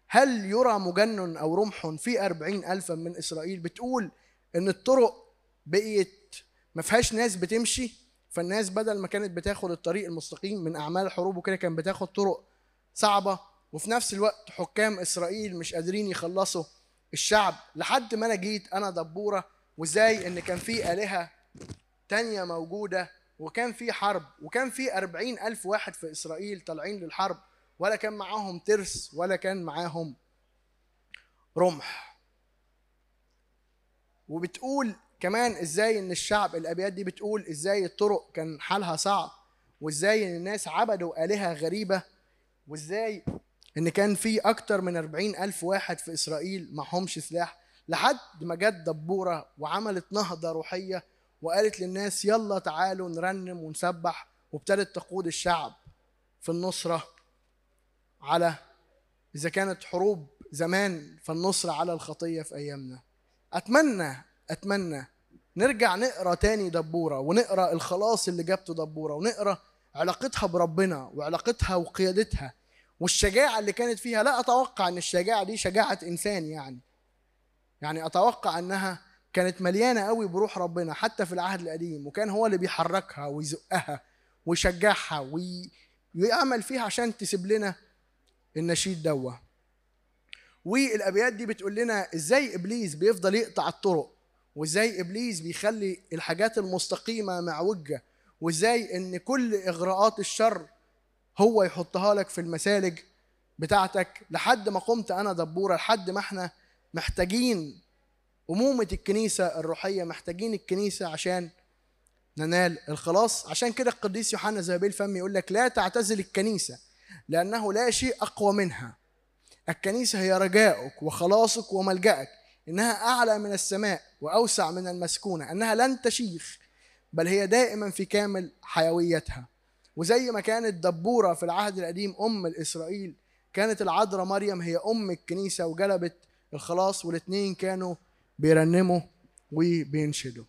هل يرى مجن أو رمح في أربعين ألفا من إسرائيل؟ بتقول إن الطرق بقيت ما فيهاش ناس بتمشي. فالناس بدل ما كانت بتاخد الطريق المستقيم من أعمال الحروب وكده كانت بتاخد طرق صعبة. وفي نفس الوقت حكام إسرائيل مش قادرين يخلصوا الشعب. لحد ما أنا جيت أنا دبورة وإزاي إن كان في آلهة تانية موجودة وكان في حرب وكان في أربعين ألف واحد في إسرائيل طالعين للحرب ولا كان معاهم ترس ولا كان معاهم رمح. وبتقول كمان إزاي إن الشعب الأبيات دي بتقول إزاي الطرق كان حالها صعب وإزاي إن الناس عبدوا آلهة غريبة وإزاي إن كان في أكتر من أربعين ألف واحد في إسرائيل معهمش سلاح لحد ما جت دبورة وعملت نهضة روحية وقالت للناس يلا تعالوا نرنم ونسبح وابتدت تقود الشعب في النصرة على إذا كانت حروب زمان فالنصرة على الخطية في أيامنا. أتمنى أتمنى نرجع نقرأ تاني دبورة ونقرأ الخلاص اللي جابته دبورة ونقرأ علاقتها بربنا وعلاقتها وقيادتها والشجاعة اللي كانت فيها. لا أتوقع إن الشجاعة دي شجاعة إنسان يعني. يعني أتوقع إنها كانت مليانة قوي بروح ربنا حتى في العهد القديم وكان هو اللي بيحركها ويزقها ويشجعها ويعمل فيها عشان تسيب لنا النشيد دوا والأبيات دي بتقول لنا إزاي إبليس بيفضل يقطع الطرق وازاي إبليس بيخلي الحاجات المستقيمة معوجة وازاي إن كل إغراءات الشر هو يحطها لك في المسالج بتاعتك لحد ما قمت أنا دبورة لحد ما إحنا محتاجين أمومة الكنيسة الروحية محتاجين الكنيسة عشان ننال الخلاص. عشان كده القديس يوحنا زبيب الفم يقول لك لا تعتزل الكنيسة لأنه لا شيء أقوى منها. الكنيسة هي رجاؤك وخلاصك وملجأك. إنها أعلى من السماء وأوسع من المسكونة أنها لن تشيخ بل هي دائما في كامل حيويتها. وزي ما كانت دبورة في العهد القديم أم الإسرائيل كانت العذراء مريم هي أم الكنيسة وجلبت الخلاص والاثنين كانوا بيرنموا وبينشدوا.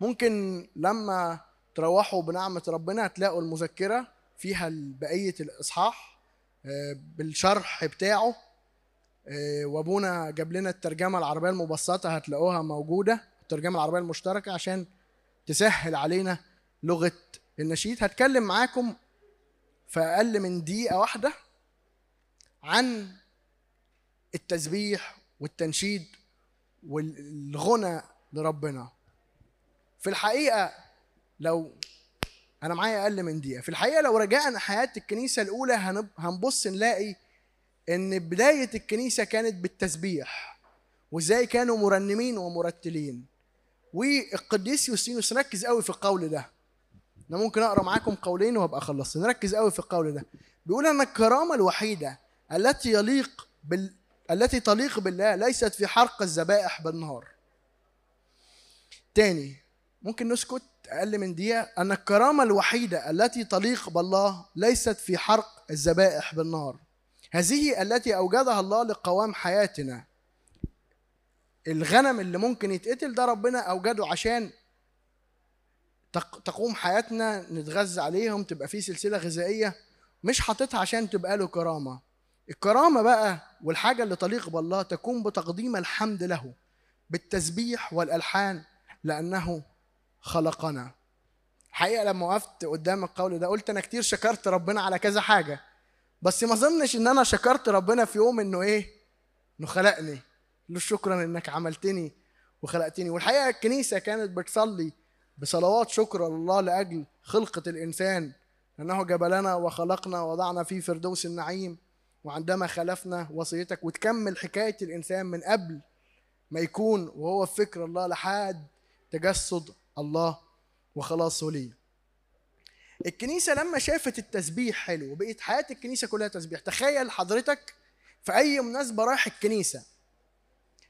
ممكن لما تروحوا بنعمة ربنا هتلاقوا المذكرة فيها بقية الإصحاح آه، بالشرح بتاعه. وابونا جاب لنا الترجمة العربية المبسطة هتلاقوها موجودة الترجمة العربية المشتركة عشان تسهل علينا لغة النشيد. هتكلم معاكم في أقل من دقيقة واحدة عن التسبيح والتنشيد والغنى لربنا. في الحقيقة لو أنا معايا أقل من دقيقة في الحقيقة لو رجعنا حياة الكنيسة الأولى هنبص نلاقي إن بداية الكنيسة كانت بالتسبيح وإزاي كانوا مرنمين ومرتلين. والقديس يوستينوس ركز قوي في القول ده. أنا ممكن أقرأ معاكم قولين وهبقى خلصت. نركز قوي في القول ده. بيقول أن الكرامة الوحيدة التي يليق بال... التي تليق بالله ليست في حرق الذبائح بالنهار. تاني ممكن نسكت أقل من دقيقة. أن الكرامة الوحيدة التي تليق بالله ليست في حرق الذبائح بالنار هذه التي أوجدها الله لقوام حياتنا. الغنم اللي ممكن يتقتل ده ربنا أوجده عشان تقوم حياتنا نتغذى عليهم تبقى في سلسلة غذائية مش حاططها عشان تبقى له كرامة. الكرامة بقى والحاجة اللي تليق بالله تكون بتقديم الحمد له بالتسبيح والألحان لأنه خلقنا. حقيقة لما وقفت قدام القول ده قلت أنا كتير شكرت ربنا على كذا حاجة. بس ما ظنش إن أنا شكرت ربنا في يوم إنه إيه؟ إنه خلقني له شكرا إنك عملتني وخلقتني والحقيقة الكنيسة كانت بتصلي بصلوات شكر لله لأجل خلقة الإنسان أنه جبلنا وخلقنا وضعنا في فردوس النعيم وعندما خلفنا وصيتك وتكمل حكاية الإنسان من قبل ما يكون وهو في فكر الله لحد تجسد الله وخلاصه ليه الكنيسة لما شافت التسبيح حلو وبقيت حياة الكنيسة كلها تسبيح تخيل حضرتك في أي مناسبة رايح الكنيسة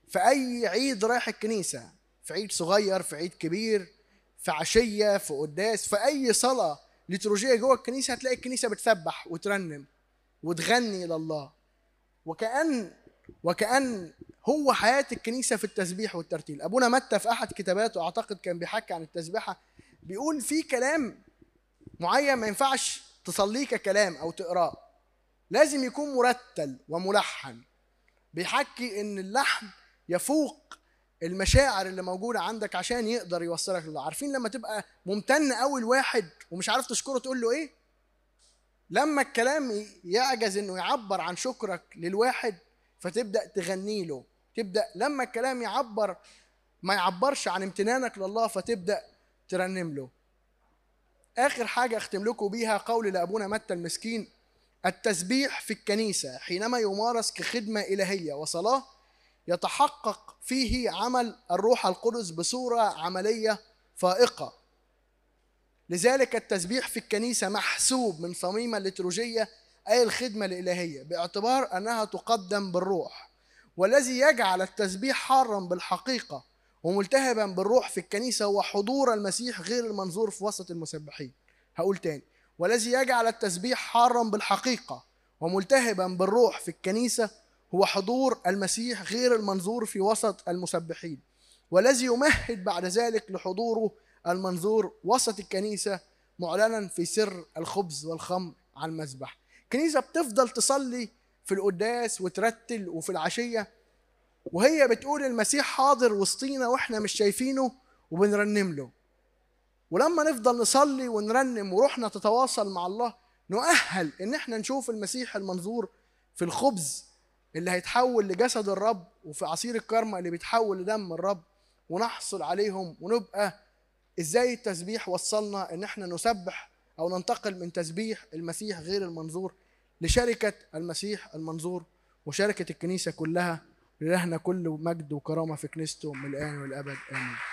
في أي عيد رايح الكنيسة في عيد صغير في عيد كبير في عشية في قداس في أي صلاة ليتروجية جوه الكنيسة هتلاقي الكنيسة بتسبح وترنم وتغني إلى الله. وكأن وكأن هو حياة الكنيسة في التسبيح والترتيل. أبونا متى في أحد كتاباته أعتقد كان بيحكي عن التسبيحة بيقول في كلام معين ما ينفعش تصليه ككلام أو تقراه. لازم يكون مرتل وملحن بيحكي إن اللحن يفوق المشاعر اللي موجودة عندك عشان يقدر يوصلك لله عارفين لما تبقى ممتن قوي لواحد ومش عارف تشكره تقول له إيه؟ لما الكلام يعجز إنه يعبر عن شكرك للواحد فتبدأ تغني له. تبدأ لما الكلام يعبر ما يعبرش عن امتنانك لله فتبدأ ترنم له. آخر حاجة أختم لكم بيها قول لأبونا متى المسكين التسبيح في الكنيسة حينما يمارس كخدمة إلهية وصلاة يتحقق فيه عمل الروح القدس بصورة عملية فائقة. لذلك التسبيح في الكنيسة محسوب من صميم الليتروجيه أي الخدمة الإلهية باعتبار أنها تقدم بالروح والذي يجعل التسبيح حارا بالحقيقة. وملتهبا بالروح في الكنيسة هو حضور المسيح غير المنظور في وسط المسبحين. هقول تاني والذي يجعل التسبيح حارا بالحقيقة وملتهبا بالروح في الكنيسة هو حضور المسيح غير المنظور في وسط المسبحين. والذي يمهد بعد ذلك لحضوره المنظور وسط الكنيسة معلنا في سر الخبز والخمر على المذبح الكنيسة بتفضل تصلي في القداس وترتل وفي العشية وهي بتقول المسيح حاضر وسطينا وإحنا مش شايفينه وبنرنم له. ولما نفضل نصلي ونرنم وروحنا تتواصل مع الله نؤهل إن إحنا نشوف المسيح المنظور في الخبز اللي هيتحول لجسد الرب وفي عصير الكرمة اللي بيتحول لدم الرب ونحصل عليهم ونبقى إزاي التسبيح وصلنا إن إحنا نسبح أو ننتقل من تسبيح المسيح غير المنظور لشركة المسيح المنظور وشركة الكنيسة كلها. لإلهنا كل مجد وكرامة في كنيسته من الآن والأبد. آمين.